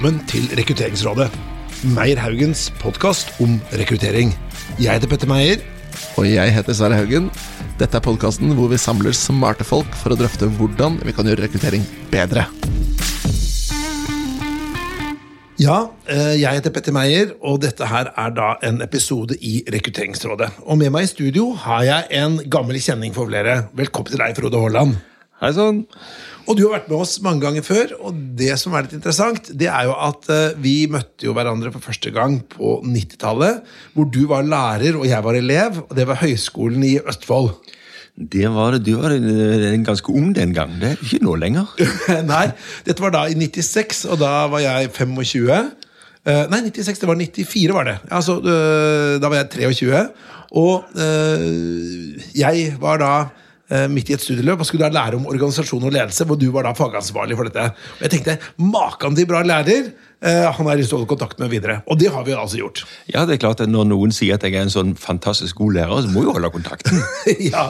velkommen til Rekrutteringsrådet. Meyer Haugens podkast om rekruttering. Jeg heter Petter Meyer. Og jeg heter Sverre Haugen. Dette er podkasten hvor vi samler smarte folk for å drøfte hvordan vi kan gjøre rekruttering bedre. Ja, eh, jeg heter Petter Meyer, og dette her er da en episode i Rekrutteringsrådet. Og med meg i studio har jeg en gammel kjenning for flere. Velkommen til deg, Frode Haaland. Hei sann. Og du har vært med oss mange ganger før, og det som er litt interessant, det er jo at eh, vi møtte jo hverandre for første gang på 90-tallet, hvor du var lærer og jeg var elev, og det var Høgskolen i Østfold. Det var, du var eh, ganske ung den gang. Det er ikke nå lenger. Nei, dette var da i 96, og da var jeg 25. Eh, nei, 96, det var 94, var det. Altså, da var jeg 23. Og jeg var da midt i et studieløp og skulle da lære om organisasjon og ledelse, hvor du var da fagansvarlig for dette. Og jeg tenkte, Makan til bra lærer! eh, han har lyst til å holde kontakt med videre. Og det har vi altså gjort. Ja, det er klart at Når noen sier at jeg er en sånn fantastisk god lærer, så må jeg jo holde kontakten. ja,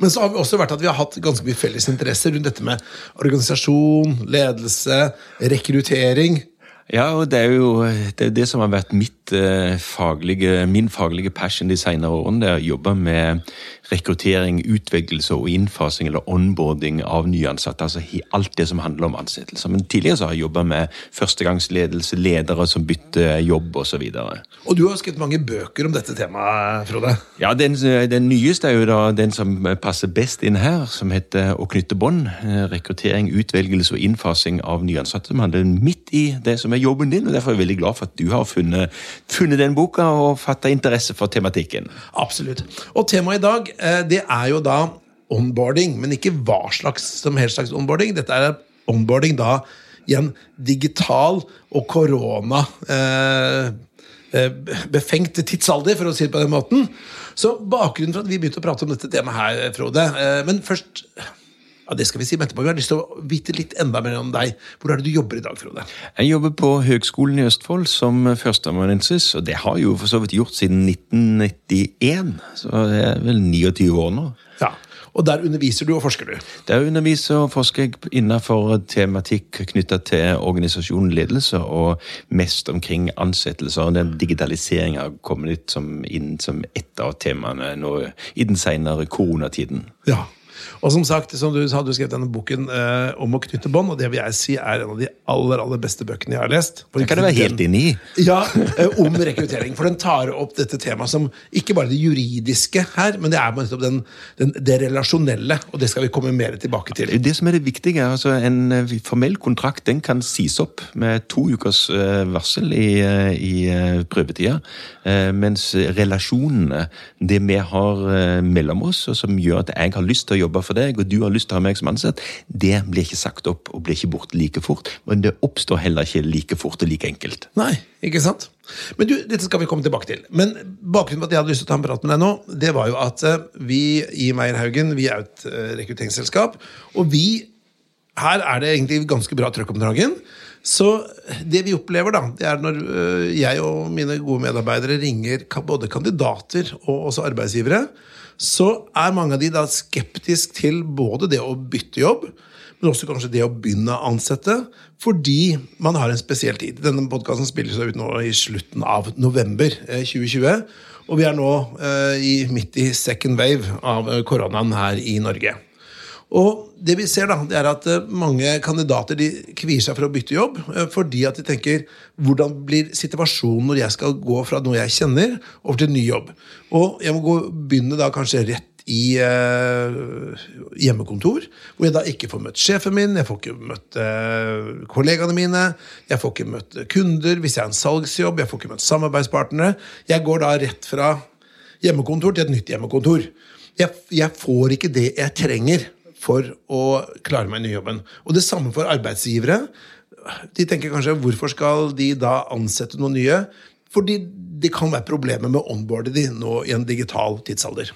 Men så har vi også vært at vi har hatt ganske mye felles interesser rundt dette med organisasjon, ledelse, rekruttering. Ja, og det er jo det, er det som har vært mitt, eh, faglige, min faglige passion de senere årene. Det er å jobbe med rekruttering, utvelgelse og innfasing eller onboarding av nyansatte. Altså alt det som handler om ansettelser. Men tidligere så har jeg jobba med førstegangsledelse, ledere som bytter jobb osv. Og du har skrevet mange bøker om dette temaet, Frode. Ja, den, den nyeste er jo da den som passer best inn her, som heter Å knytte bånd. Eh, Rekruttering, utvelgelse og innfasing av nyansatte. Som handler midt i det som er jobben din, og derfor er jeg veldig glad for at du har funnet, funnet den boka og fatta interesse for tematikken. Absolutt. Og temaet i dag, eh, det er jo da onboarding, men ikke hva slags som helst slags onboarding. Dette er onboarding da i en digital og korona eh, eh, befengt tidsalder, for å si det på den måten. Så bakgrunnen for at vi begynte å prate om dette temaet her, Frode eh, Men først ja, det skal vi si men etterpå. Vi har lyst til å vite litt enda mer om deg. Hvor er det du jobber i dag, Frode? Jeg jobber på Høgskolen i Østfold som førsteamanuensis, og det har jeg jo for så vidt gjort siden 1991. Så det er vel 29 år nå. Ja, Og der underviser du og forsker du. Der underviser og forsker jeg innenfor tematikk knytta til organisasjon ledelse, og mest omkring ansettelser. og Den digitaliseringa har kommet litt som inn som ett av temaene nå i den senere koronatiden. Ja. Og som sagt, som du sa, du skrev denne boken eh, om å knytte bånd, og det vil jeg si er en av de aller aller beste bøkene jeg har lest. Det kan du være helt enig i. Ja, eh, om rekruttering. For den tar opp dette temaet som ikke bare det juridiske her, men det er nettopp den, den, det relasjonelle, og det skal vi komme mer tilbake er til. det som er det viktige. altså En eh, formell kontrakt den kan sies opp med to ukers eh, varsel i, eh, i prøvetida. Eh, Mens relasjonene, det vi har mellom oss, og som gjør at jeg har lyst til å jobbe for deg, og du har lyst til å ha meg som ansatt, det blir ikke sagt opp og blir ikke borte like fort. Men det oppstår heller ikke like fort og like enkelt. Nei, ikke sant? Men du, dette skal vi komme tilbake til. Men bakgrunnen for at jeg hadde lyst til å ta en prat med deg nå, det var jo at eh, vi i Meierhaugen vi er et eh, rekrutteringsselskap, og vi her er det egentlig ganske bra trøkk om dagen. Så det vi opplever, da, det er når øh, jeg og mine gode medarbeidere ringer både kandidater og også arbeidsgivere, så er mange av de da skeptisk til både det å bytte jobb, men også kanskje det å begynne å ansette, fordi man har en spesiell tid. Denne podkasten spilles ut nå i slutten av november eh, 2020, og vi er nå eh, i, midt i second wave av eh, koronaen her i Norge. Og det vi ser da, det er at eh, mange kandidater de kvier seg for å bytte jobb, eh, fordi at de tenker hvordan blir situasjonen når jeg skal gå fra noe jeg kjenner, over til ny jobb. Og jeg må gå, begynne da kanskje rett i eh, hjemmekontor, hvor jeg da ikke får møtt sjefen min, jeg får ikke møtt eh, kollegaene mine, jeg får ikke møtt kunder hvis jeg er en salgsjobb, jeg får ikke møtt samarbeidspartnere. Jeg går da rett fra hjemmekontor til et nytt hjemmekontor. Jeg, jeg får ikke det jeg trenger for å klare meg i nyjobben. Og det samme for arbeidsgivere. De tenker kanskje hvorfor skal de da ansette noen nye? Fordi det kan være problemer med å onboarde de nå i en digital tidsalder.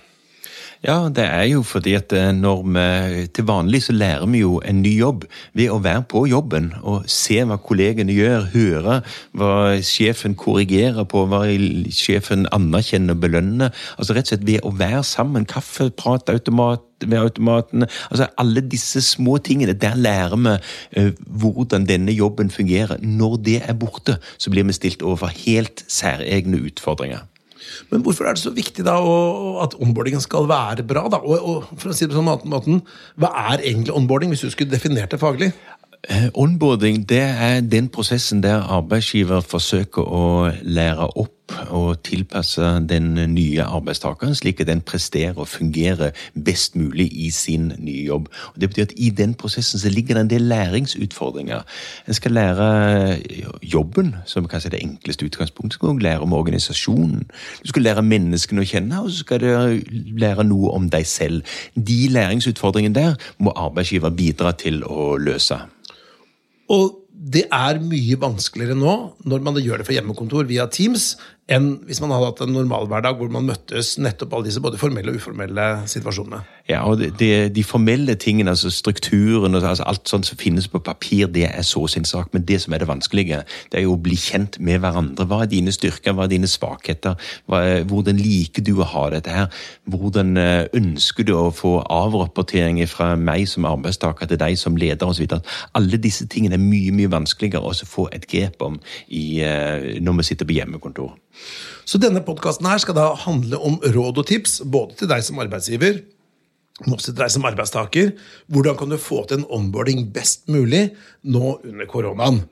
Ja, det er jo fordi at eh, når vi Til vanlig så lærer vi jo en ny jobb ved å være på jobben og se hva kollegene gjør, høre hva sjefen korrigerer på, hva sjefen anerkjenner og belønner. Altså rett og slett ved å være sammen. Kaffe, prat, automat ved automatene. Altså Alle disse små tingene. Der lærer vi uh, hvordan denne jobben fungerer. Når det er borte, så blir vi stilt overfor helt særegne utfordringer. Men hvorfor er det så viktig da at onboardingen skal være bra? da? Og, og for å si det på sånn måten, Hva er egentlig onboarding, hvis du skulle definert det faglig? Eh, onboarding det er den prosessen der arbeidsgiver forsøker å lære opp og tilpasse den nye arbeidstakeren, slik at den presterer og fungerer best mulig i sin nye jobb. Og det betyr at I den prosessen så ligger det en del læringsutfordringer. En skal lære jobben, som kanskje er det enkleste utgangspunktet. Du skal lære om organisasjonen. Du skal lære menneskene å kjenne, og så skal du lære noe om deg selv. De læringsutfordringene der må arbeidsgiver bidra til å løse. Og det er mye vanskeligere nå når man gjør det for hjemmekontor via Teams, enn hvis man hadde hatt en normalhverdag hvor man møttes nettopp alle disse både formelle og uformelle situasjonene. Ja, og de, De formelle tingene, altså strukturen og altså alt sånt som finnes på papir, det er så sin sak. Men det som er det vanskelige, det er jo å bli kjent med hverandre. Hva er dine styrker, hva er dine svakheter? Er, hvordan liker du å ha dette her? Hvordan eh, ønsker du å få avrapportering fra meg som arbeidstaker til deg som leder osv.? Alle disse tingene er mye mye vanskeligere å få et grep om i, eh, når vi sitter på hjemmekontor. Så denne podkasten skal da handle om råd og tips, både til deg som arbeidsgiver, men også til deg som arbeidstaker. Hvordan kan du få til en onboarding best mulig nå under koronaen?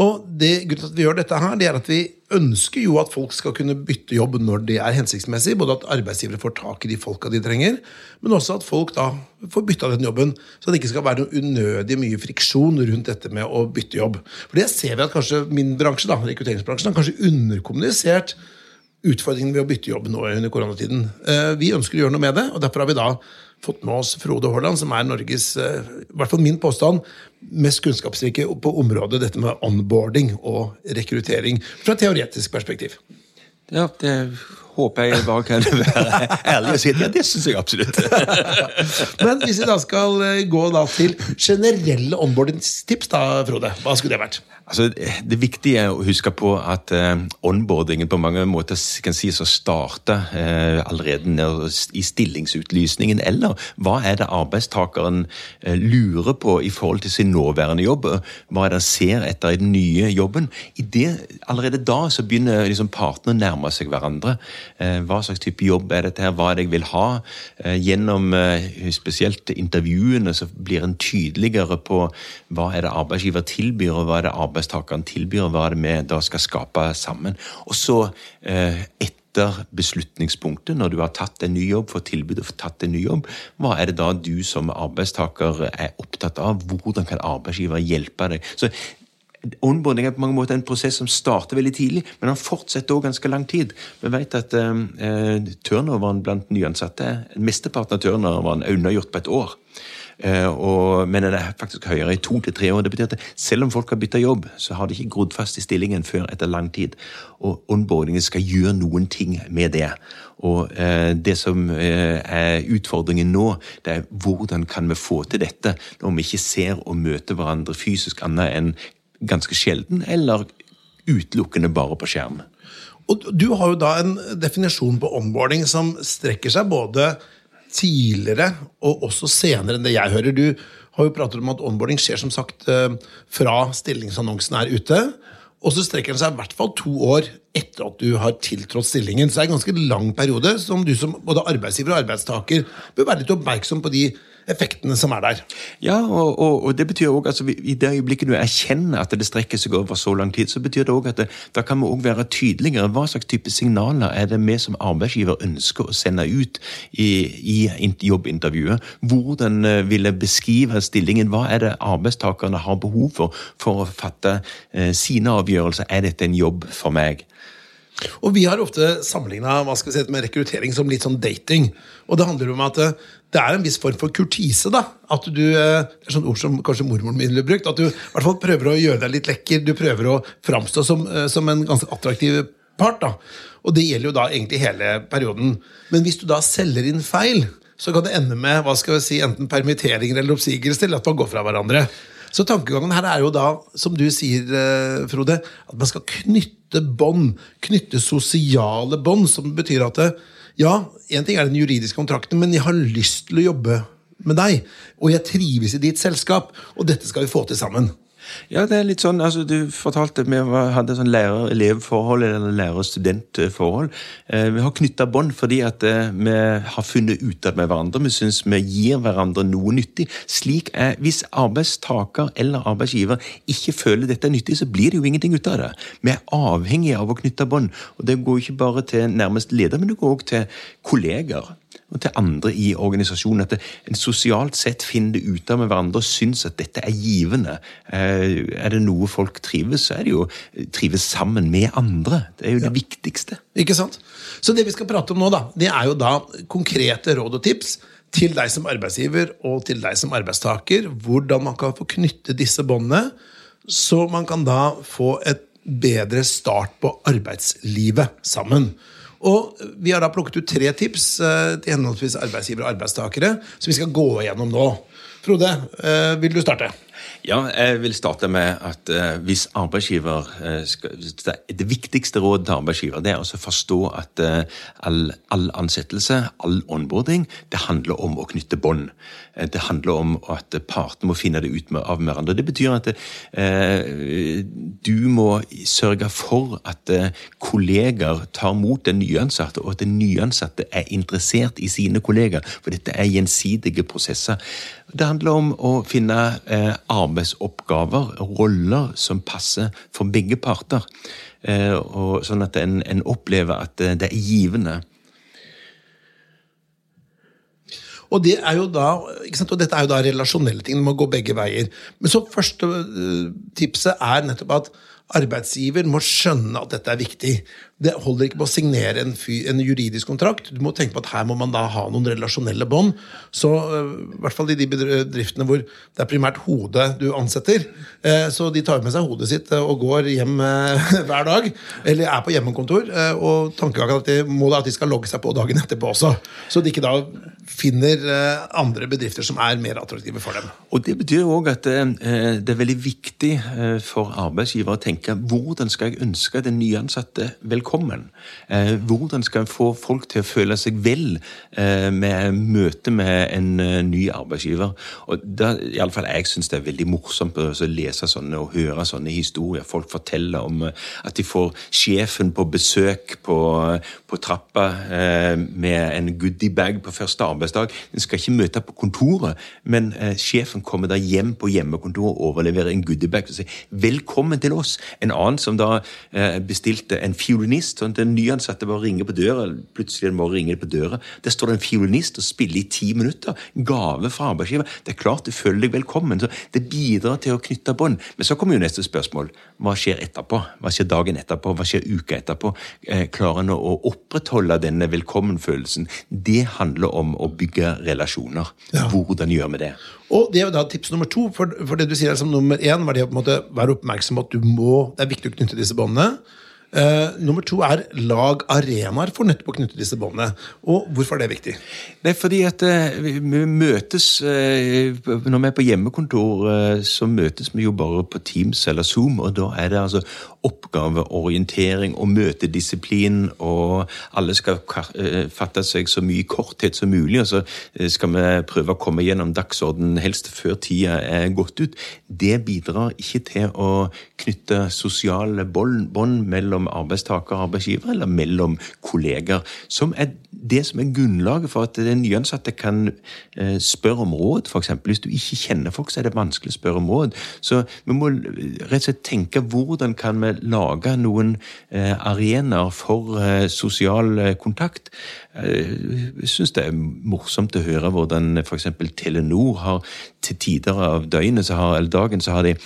Og det, Grunnen til at vi gjør dette, her, det er at vi ønsker jo at folk skal kunne bytte jobb når det er hensiktsmessig. Både at arbeidsgivere får tak i de folka de trenger, men også at folk da får bytta den jobben. Så det ikke skal være noe unødig mye friksjon rundt dette med å bytte jobb. For det ser vi at kanskje min bransje, da, rekrutteringsbransjen, har kanskje underkommunisert utfordringen ved å bytte jobb nå under koronatiden. Eh, vi ønsker å gjøre noe med det, og derfor har vi da fått med oss Frode Haaland, som er Norges, eh, i hvert fall min påstand, mest kunnskapsrike på området dette med onboarding og rekruttering fra et teoretisk perspektiv. Ja, det håper jeg bare kan være ærlig og si at ja, det syns jeg absolutt. Men hvis vi da skal eh, gå da til generelle onboardingstips, da, Frode, hva skulle det vært? Altså, det viktige er å huske på at eh, onboardingen på mange måter kan sies å starte eh, allerede i stillingsutlysningen. Eller hva er det arbeidstakeren eh, lurer på i forhold til sin nåværende jobb? Hva er det han ser etter i den nye jobben? I det, allerede da så begynner liksom partene å nærme seg hverandre. Hva slags type jobb er dette her? Hva er det jeg vil ha? gjennom spesielt intervjuene så blir en tydeligere på hva er det arbeidsgiver tilbyr, og hva er det arbeidstakeren tilbyr, hva er det vi da skal skape sammen. Og så eh, etter beslutningspunktet, når du har tatt en ny jobb, fått tilbud og tatt en ny jobb, hva er det da du som arbeidstaker er opptatt av? Hvordan kan arbeidsgiver hjelpe deg? Så Onboarding er på mange måter en prosess som starter veldig tidlig, men den fortsetter også ganske lang tid. Vi vet at eh, eh turnoveren blant nyansatte, mesteparten av turnoveren er unnagjort på et år. Eh, og, men den er faktisk høyere i to til tre år. Det betyr at selv om folk har bytta jobb, så har de ikke grodd fast i stillingen før etter lang tid. Og onboardingen skal gjøre noen ting med det. Og eh, det som eh, er utfordringen nå, det er hvordan kan vi få til dette når vi ikke ser og møter hverandre fysisk annet enn ganske sjelden, eller utelukkende bare på skjerm. Og Du har jo da en definisjon på onboarding som strekker seg både tidligere og også senere enn det jeg hører. Du har jo pratet om at onboarding skjer som sagt eh, fra stillingsannonsen er ute. Og så strekker den seg i hvert fall to år etter at du har tiltrådt stillingen. Så det er en ganske lang periode som du som både arbeidsgiver og arbeidstaker bør være litt oppmerksom på de effektene som er der. Ja, og, og, og det betyr også, altså, I det øyeblikket du erkjenner at det strekker seg over så lang tid, så betyr det også at det, da kan vi også være tydeligere. Hva slags type signaler er det vi som arbeidsgiver ønsker å sende ut i, i jobbintervjuet? Hvordan eh, vil jeg beskrive stillingen? Hva er det arbeidstakerne har behov for for å fatte eh, sine avgjørelser? Er dette en jobb for meg? Og Vi har ofte sammenligna si, med rekruttering som litt sånn dating. Og Det handler om at eh, det er en viss form for kurtise. da, at du, eh, Det er sånn ord som kanskje mormoren min ville brukt. At du i hvert fall prøver å gjøre deg litt lekker. Du prøver å framstå som, eh, som en ganske attraktiv part. da. Og det gjelder jo da egentlig hele perioden. Men hvis du da selger inn feil, så kan det ende med hva skal vi si, enten permitteringer eller oppsigelser, eller at man går fra hverandre. Så tankegangen her er jo da, som du sier, eh, Frode, at man skal knytte bånd. Knytte sosiale bånd, som betyr at det, ja, én ting er den juridiske kontrakten, men jeg har lyst til å jobbe med deg. Og jeg trives i ditt selskap, og dette skal vi få til sammen. Ja, det er litt sånn, altså Du fortalte at vi hadde sånn lærer-elev-forhold eller lærer-student-forhold. Eh, vi har knytta bånd fordi at eh, vi har funnet ut av med hverandre. Vi syns vi gir hverandre noe nyttig. Slik er, Hvis arbeidstaker eller arbeidsgiver ikke føler dette er nyttig, så blir det jo ingenting ut av det. Vi er avhengige av å knytte bånd. Og det går ikke bare til nærmest leder, men det går også til kolleger til andre i organisasjonen. At en sosialt sett finner det ut av med hverandre og syns at dette er givende. Eh, er det noe folk trives, så er det jo trives sammen med andre. Det er jo det viktigste. Ikke sant? Så det vi skal prate om nå, da, det er jo da konkrete råd og tips til deg som arbeidsgiver og til deg som arbeidstaker. Hvordan man kan få knytte disse båndene, så man kan da få et bedre start på arbeidslivet sammen. Og Vi har da plukket ut tre tips eh, til henholdsvis arbeidsgivere og arbeidstakere som vi skal gå gjennom nå. Frode, eh, vil du starte? Ja, jeg vil starte med at uh, hvis arbeidsgiver uh, skal, Det viktigste rådet til arbeidsgiver det er å forstå at uh, all, all, ansettelse, all onboarding, det handler om å knytte bånd. det handler om at partene må finne det ut med, av hverandre. Det betyr at du må sørge for at kolleger tar mot den nyansatte, og at den nyansatte er interessert i sine kolleger. For dette er gjensidige prosesser. Det handler om å finne eh, arbeidsoppgaver, roller, som passer for begge parter. Eh, og sånn at en, en opplever at eh, det er givende. Og, det da, og dette er jo da relasjonelle ting. Det må gå begge veier. Men så første uh, tipset er nettopp at arbeidsgiver må skjønne at dette er viktig. Det holder ikke på å signere en, en, juridisk kontrakt. Du må tenke på at her må man da ha noen relasjonelle bånd. Så uh, i hvert fall i de bedriftene hvor det er primært hodet du ansetter. Uh, så de tar med seg hodet sitt uh, og går hjem hver dag. Eller er på hjemmekontor. og tankegangen at de må da at de skal logge seg på dagen etterpå også. Så de ikke da finner andre bedrifter som er mer attraktive for dem. Og Det betyr òg at det er veldig viktig for arbeidsgiver å tenke hvordan skal jeg ønske den nyansatte velkommen velkommen. Eh, hvordan skal en få folk til å føle seg vel eh, med møte med en eh, ny arbeidsgiver? Og da, i alle fall Jeg syns det er veldig morsomt å lese sånne og høre sånne historier. Folk forteller om at de får sjefen på besøk på, på trappa med en goodiebag på første arbeidsdag. Den skal ikke møte på kontoret, men sjefen kommer da hjem på hjemmekontoret og overleverer en goodiebag og sier 'velkommen til oss'. En annen som da bestilte en fiolinist fiolinist. sånn Den nyansatte bare ringer på døra. Plutselig morgen ringer på døra. Der står det en fiolinist og spiller i ti minutter. Gave fra arbeidsgiver. Det er klart du føler deg velkommen. så Det bidrar til å knytte bånd. Men så kommer jo neste spørsmål. Hva skjer etterpå? Hva skjer dagen etterpå? Hva skjer uka etterpå? Eh, klarer en å opprettholde denne velkommenfølelsen? Det handler om å bygge relasjoner. Ja. Hvordan gjør vi det? Og det er jo da tips nummer to. For, for det du sier som nummer én, var det å på en måte være oppmerksom på at du må, det er viktig å knytte disse båndene. Uh, nummer to er lag arenaer for nettopp å knytte disse båndene. Og hvorfor er det viktig? Det er fordi at uh, vi møtes uh, Når vi er på hjemmekontor, så møtes vi jo bare på Teams eller Zoom, og da er det altså oppgaveorientering og møtedisiplin, og alle skal fatte seg så mye korthet som mulig, og så skal vi prøve å komme gjennom dagsordenen helst før tida er gått ut. Det bidrar ikke til å knytte sosiale bånd mellom arbeidstaker og arbeidsgiver, eller mellom kolleger. Som er det som er grunnlaget for at den nyansatte kan eh, spørre om råd, f.eks. Hvis du ikke kjenner folk, så er det vanskelig å spørre om råd. Så vi må rett og slett tenke hvordan kan vi lage noen eh, arenaer for eh, sosial kontakt. Jeg syns det er morsomt å høre hvordan f.eks. Telenor har til tider av døgnet, har, eller dagen så har de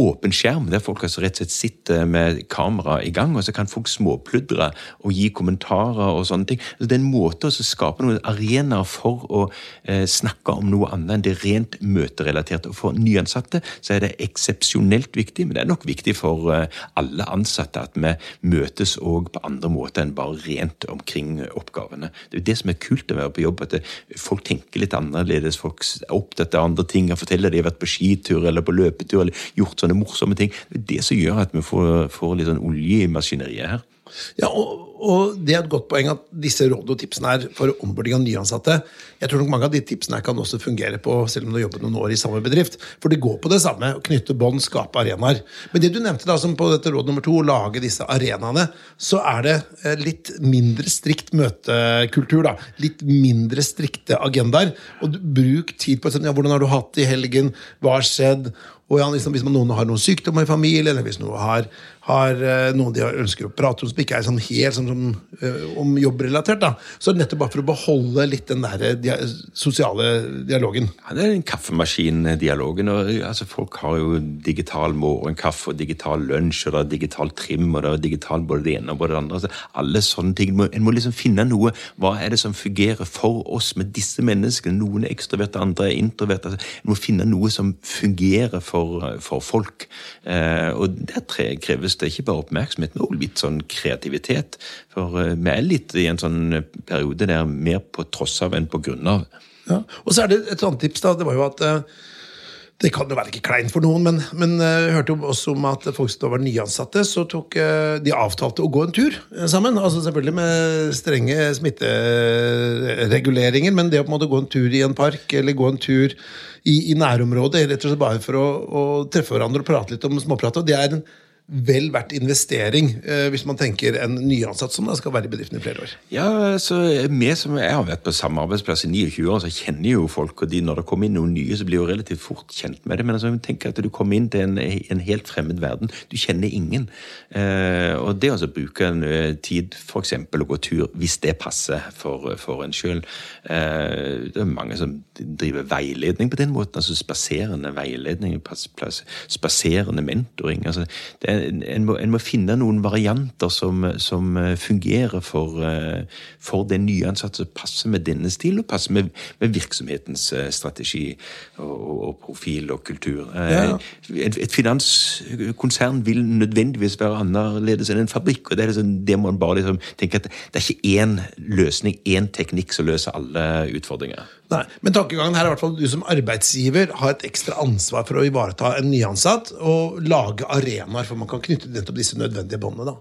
åpen skjerm, der folk altså rett og slett sitter med kamera i gang og så kan folk småpludre og gi kommentarer og sånne ting. Så det er en måte å skape noen arenaer for å eh, snakke om noe annet enn det rent møterelaterte. Og for nyansatte så er det eksepsjonelt viktig, men det er nok viktig for eh, alle ansatte at vi møtes òg på andre måter enn bare rent omkring oppgavene. Det er jo det som er kult å være på jobb, at folk tenker litt annerledes. Folk er opptatt av andre ting jeg forteller de har vært på skitur eller på løpetur eller gjort sånne morsomme ting. Det er det som gjør at vi får, får litt sånn olje i maskineriet her. Ja, og, og, det er et godt poeng at disse rådene og tipsene er for ombording av nyansatte. Jeg tror nok mange av de tipsene her kan også fungere på selv om du har jobbet noen år i samme bedrift. For det går på det samme. Å knytte bånd, skape arenaer. Men det du nevnte da, som på dette råd nummer to, å lage disse arenaene, så er det eh, litt mindre strikt møtekultur. da. Litt mindre strikte agendaer. Og bruk tid på å ja, hvordan har du hatt det i helgen, hva har skjedd? Og liksom, Hvis noen har noen sykdommer i familien, eller hvis noen har, har uh, noen de ønsker å prate om som ikke er sånn helt sånn, som, uh, om jobbrelatert, da, så er det nettopp bare for å beholde litt den der eh, dia sosiale dialogen. Ja, Det er den kaffemaskindialogen. og altså, Folk har jo digital morgenkaffe og digital lunsj, og det er digital trim og det er digital både det ene og både det andre. Altså, alle sånne ting. En må liksom finne noe. Hva er det som fungerer for oss med disse menneskene? Noen er ekstroverte, andre er introverte. Altså, en må finne noe som fungerer for for, for folk. Eh, og der kreves det ikke bare oppmerksomhet, men også litt sånn kreativitet. For eh, vi er litt i en sånn periode der mer på tross av enn på grunn av. Ja. Og så er det et annet tips. da, Det var jo at eh, det kan jo være ikke kleint for noen, men, men jeg hørte også om at folk som var nyansatte, så tok de avtalte å gå en tur sammen. altså Selvfølgelig med strenge smittereguleringer, men det å på en måte gå en tur i en park eller gå en tur i, i nærområdet, rett og slett bare for å, å, treffe hverandre og prate litt om småprat. Det er en vel verdt investering eh, hvis man tenker en nyansatt som da skal være i bedriften i flere år. Ja, så vi som Jeg har vært på samme arbeidsplass i 29 år, så kjenner jo folk, og de, når det kommer inn noen nye, så blir jo relativt fort kjent med det. Men altså, tenk at du kommer inn til en, en helt fremmed verden. Du kjenner ingen. Eh, og det å bruke en uh, tid, f.eks. å gå tur, hvis det passer for, for en sjøl eh, Det er mange som driver veiledning på den måten. altså Spaserende veiledning, spaserende mentoring. altså det er en, må, en, må, finne noen varianter som, som eh, fungerer for, eh, for den nyansatte, som passer med denne stil og passer med, med virksomhetens eh, strategi og, og, profil og kultur. Ja. Et, et, finanskonsern vil nødvendigvis være annerledes enn en fabrikk. og Det er liksom, det må man bare liksom tenke at det er ikke én løsning, én teknikk som løser alle utfordringer. Nei, Men tankegangen her er i hvert fall du som arbeidsgiver har et ekstra ansvar for å ivareta en nyansatt og lage arenaer for man kan knytte nettopp disse nødvendige båndene.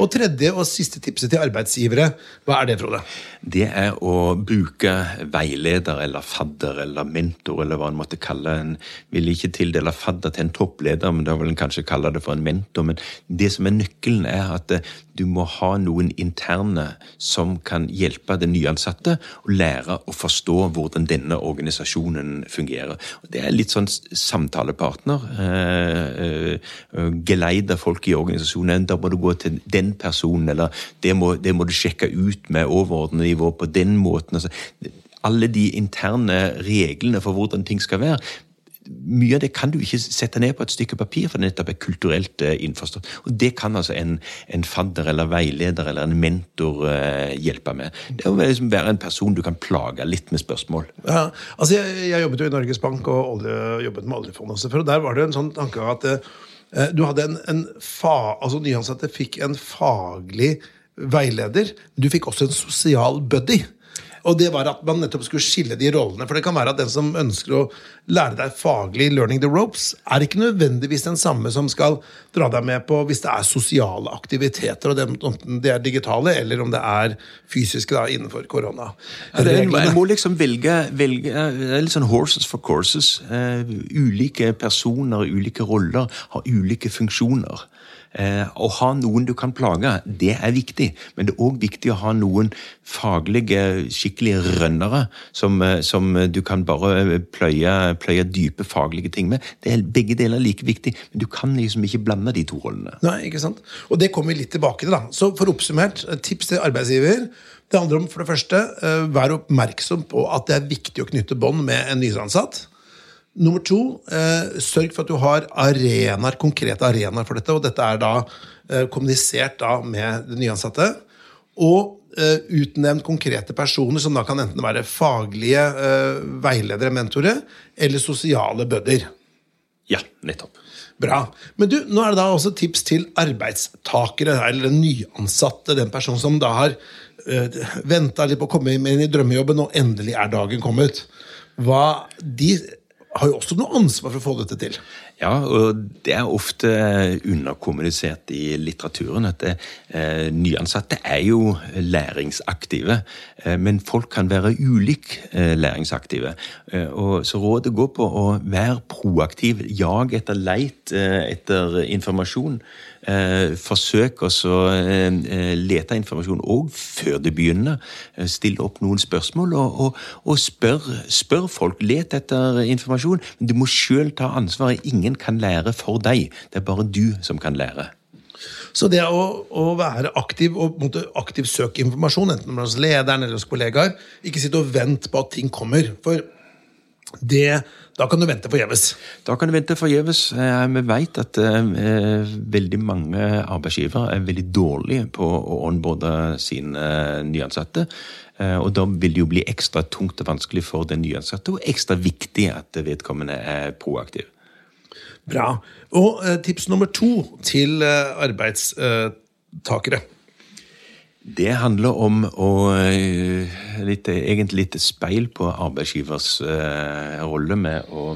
Og tredje og siste tipset til arbeidsgivere, hva er det, Frode? Det er å bruke veileder eller fadder eller mentor eller hva en måtte kalle en. Vil ikke tildele fadder til en toppleder, men da vil en kanskje kalle det for en mentor. Men det som er nøkkelen, er at du må ha noen interne som kan hjelpe den nyansatte å lære å forstå hvordan denne organisasjonen fungerer. Det er litt sånn samtalepartner. Eh, eh, geleide folk i organisasjonen. Da må du gå til den personen, eller det må, det må du sjekke ut med overordnet nivå på den måten. Altså, alle de interne reglene for hvordan ting skal være, mye av det kan du ikke sette ned på et stykke papir, for det nettopp er kulturelt uh, innforstått. Og Det kan altså en, en, fadder eller veileder eller en mentor uh, hjelpe med. Det å liksom være en person du kan plage litt med spørsmål. Ja, altså Jeg, jeg jobbet jo i Norges Bank og olje, jobbet med oljefondet også, for der var det en sånn tanke at uh, du hadde en, en fa, altså Nyansatte fikk en faglig veileder, men du fikk også en sosial buddy. Og det var at man nettopp skulle skille de rollene. For det kan være at den som ønsker å lære deg faglig 'learning the ropes', er ikke nødvendigvis den samme som skal dra deg med på hvis det er sosiale aktiviteter, og det, om det er digitale eller om det er fysiske da, innenfor korona. Ja, må liksom velge, velge Det er litt sånn horses for courses. Uh, ulike personer, ulike roller, har ulike funksjoner. Eh, å ha noen du kan plage, det er viktig. Men det er òg viktig å ha noen faglige, skikkelige rønnere som, eh, som du kan bare pløye, pløye, dype faglige ting med. Det er Begge deler er like viktig, men du kan liksom ikke blande de to rollene. Nei, ikke sant? Og det kommer vi litt tilbake til. da. Så for oppsummert, tips til arbeidsgiver. Det handler om for det første, vær oppmerksom på at det er viktig å knytte bånd med en nyansatt. Nummer to, eh, sørg for at du har arenaer, konkrete arenaer for dette. Og dette er da eh, kommunisert da med de nyansatte. Og eh, utnevnt konkrete personer som da kan enten være faglige eh, veiledere, mentorer, eller sosiale bødder. Ja, nettopp. Bra. Men du, nå er det da også tips til arbeidstakere, eller den nyansatte, den personen som da har uh, venta litt på å komme inn i drømmejobben, og endelig er dagen kommet. Hva, de har jo også noe ansvar for å få dette til. Ja, og det er ofte underkommunisert i litteraturen at det, eh, nyansatte er jo læringsaktive. Eh, men folk kan være ulik eh, læringsaktive. Eh, og Så rådet går på å være proaktiv. Jag etter leit eh, etter informasjon. Eh, forsøk å eh, eh, lete informasjon òg før det begynner. Stille opp noen spørsmål, og, og, og spør, spør, folk. Let etter informasjon. Men du må sjøl ta ansvaret. Ingen kan lære for deg. Det er bare du som kan lære. Så det å, å være aktiv og måtte aktivt søke informasjon, enten hos lederen eller hos kollegaer, ikke sitte og vente på at ting kommer. For det, da kan du vente forgjeves. Da kan du vente forgjeves. Eh, vi vet at eh, veldig mange arbeidsgivere er veldig dårlige på å onboarde sine nyansatte. Eh, og da vil det jo bli ekstra tungt og vanskelig for den nyansatte, og ekstra viktig at vedkommende er proaktiv. Bra. Og tips nummer to til arbeidstakere. Det handler om å eh, litt, Egentlig litt speil på arbeidsgivers eh, rolle med å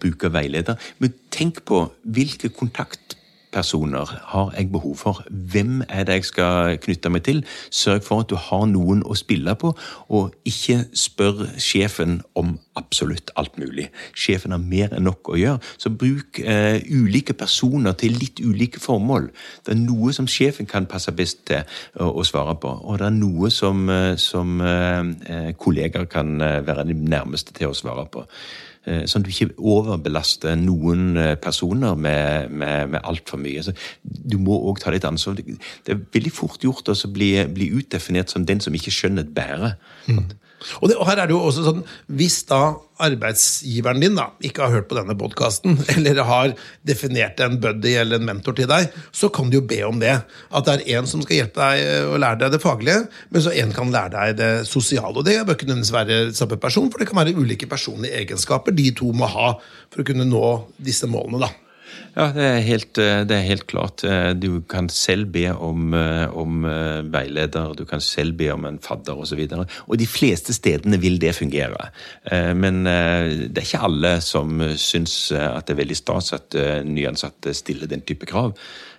bruke veileder. Men tenk på hvilke kontakt personer har jeg behov for? Hvem er det jeg skal knytte meg til? Sørg for at du har noen å spille på, og ikke spør sjefen om absolutt alt mulig. Sjefen har mer enn nok å gjøre, så bruk eh, ulike personer til litt ulike formål. Det er noe som sjefen kan passe best til å, å svare på, og det er noe som, eh, som eh, eh, kollegaer kan eh, være de nærmeste til å svare på. Eh, sånn at du ikke overbelaster noen eh, personer med, med, med altfor mye. Så du må òg ta litt ansvar. Det er veldig fort gjort å bli, bli, utdefinert som den som ikke skjønner et bære. Mm. Og, det, og, her er det jo også sånn, Hvis da arbeidsgiveren din da, ikke har hørt på denne podkasten, eller har definert en buddy eller en mentor til deg, så kan du jo be om det. At det er en som skal hjelpe deg å lære deg det faglige, men så en kan lære deg det sosiale. Og det bør ikke nødvendigvis være samme person, for det kan være ulike personlige egenskaper de to må ha for å kunne nå disse målene. da. Ja, det er, helt, eh, det er, helt, klart. Eh, du kan selv be om, eh, om veileder, du kan selv be om en fadder osv. Og, så og de fleste stedene vil det fungere. Men det er ikke alle som syns at det er veldig stas at nyansatte stiller den type krav.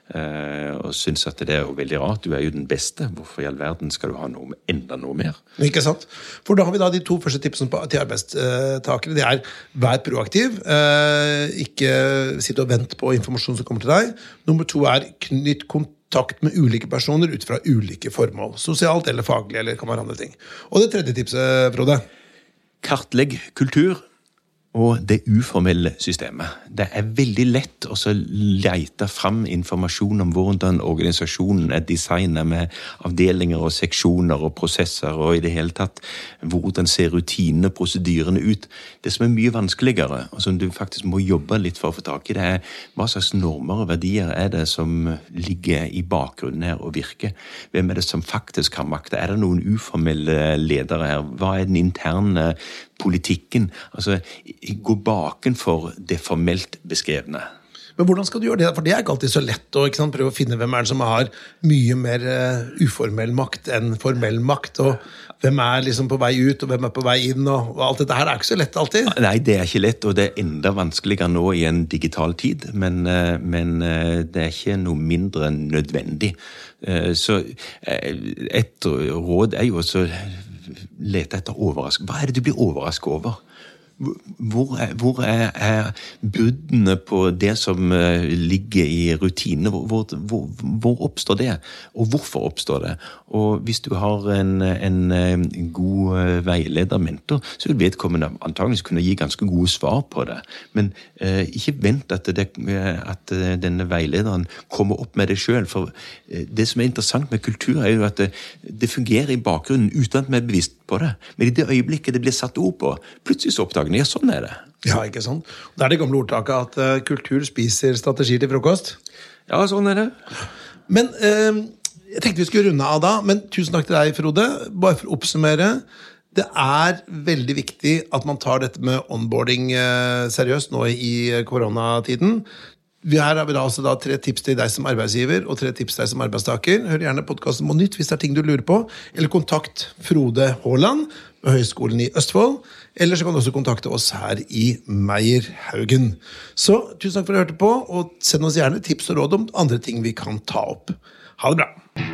Uh, og syns at det er jo veldig rart. Du er jo den beste. Hvorfor i all verden skal du ha noe, enda noe mer? Ikke sant? For da har vi da de to første tipsene til arbeidstakere. Det er vær proaktiv. Uh, ikke sitt og vent på informasjon som kommer til deg. Nummer to er knytt kontakt med ulike personer ut fra ulike formål. Sosialt eller faglig. eller kan være andre ting. Og det tredje tipset, Frode? Kartlegg kultur og det uformelle systemet. Det er veldig lett å lete fram informasjon om hvordan organisasjonen er designet med avdelinger og seksjoner og prosesser, og i det hele tatt hvordan ser rutinene og prosedyrene ut. Det som er mye vanskeligere, og som du faktisk må jobbe litt for å få tak i, det er hva slags normer og verdier er det som ligger i bakgrunnen her og virker? Hvem er det som faktisk har makta? Er det noen uformelle ledere her? Hva er den interne politikken. Altså gå bakenfor det formelt beskrevne. Men hvordan skal du gjøre det? For det er ikke alltid så lett å sant, prøve å finne hvem er det som har mye mer uh, uformell makt enn formell makt. og Hvem er liksom på vei ut, og hvem er på vei inn? Og, og alt dette her er ikke så lett alltid. Nei, det er ikke lett, og det er enda vanskeligere nå i en digital tid. Men, uh, men uh, det er ikke noe mindre nødvendig. Så et råd er jo også lete etter overraskelse. Hva er det du blir overrasket over? Hvor er, hvor er, er bruddene på det som eh, ligger i rutinene? Hvor, hvor, hvor, oppstår det, og hvorfor oppstår det? Og Hvis du har en, en, en god eh, veileder, mentor, så vil vedkommende antageligvis kunne gi ganske gode svar på det. Men eh, ikke vent at, det, at, denne veilederen kommer opp med det sjøl. For det som er interessant med kultur, er jo at det, det fungerer i bakgrunnen uten at vi er bevisst på det. Men i det øyeblikket det blir satt ord på, plutselig så oppdager de ja, sånn er det. Ja, ikke sant? Det er det gamle ordtaket at uh, kultur spiser strategier til frokost. Ja, sånn er det. Men uh, jeg tenkte vi skulle runde av da, men tusen takk til deg, Frode. Bare for å oppsummere. Det er veldig viktig at man tar dette med onboarding eh, seriøst nå i koronatiden. Her har vi da altså da tre tips til deg som arbeidsgiver og tre tips til deg som arbeidstaker. Hør gjerne podkasten på nytt hvis det er ting du lurer på. Eller kontakt Frode Haaland ved Høgskolen i Østfold. Eller så kan du også kontakte oss her i Meierhaugen. Så tusen takk for at du hørte på, og send oss gjerne tips og råd om andre ting vi kan ta opp. Ha det bra.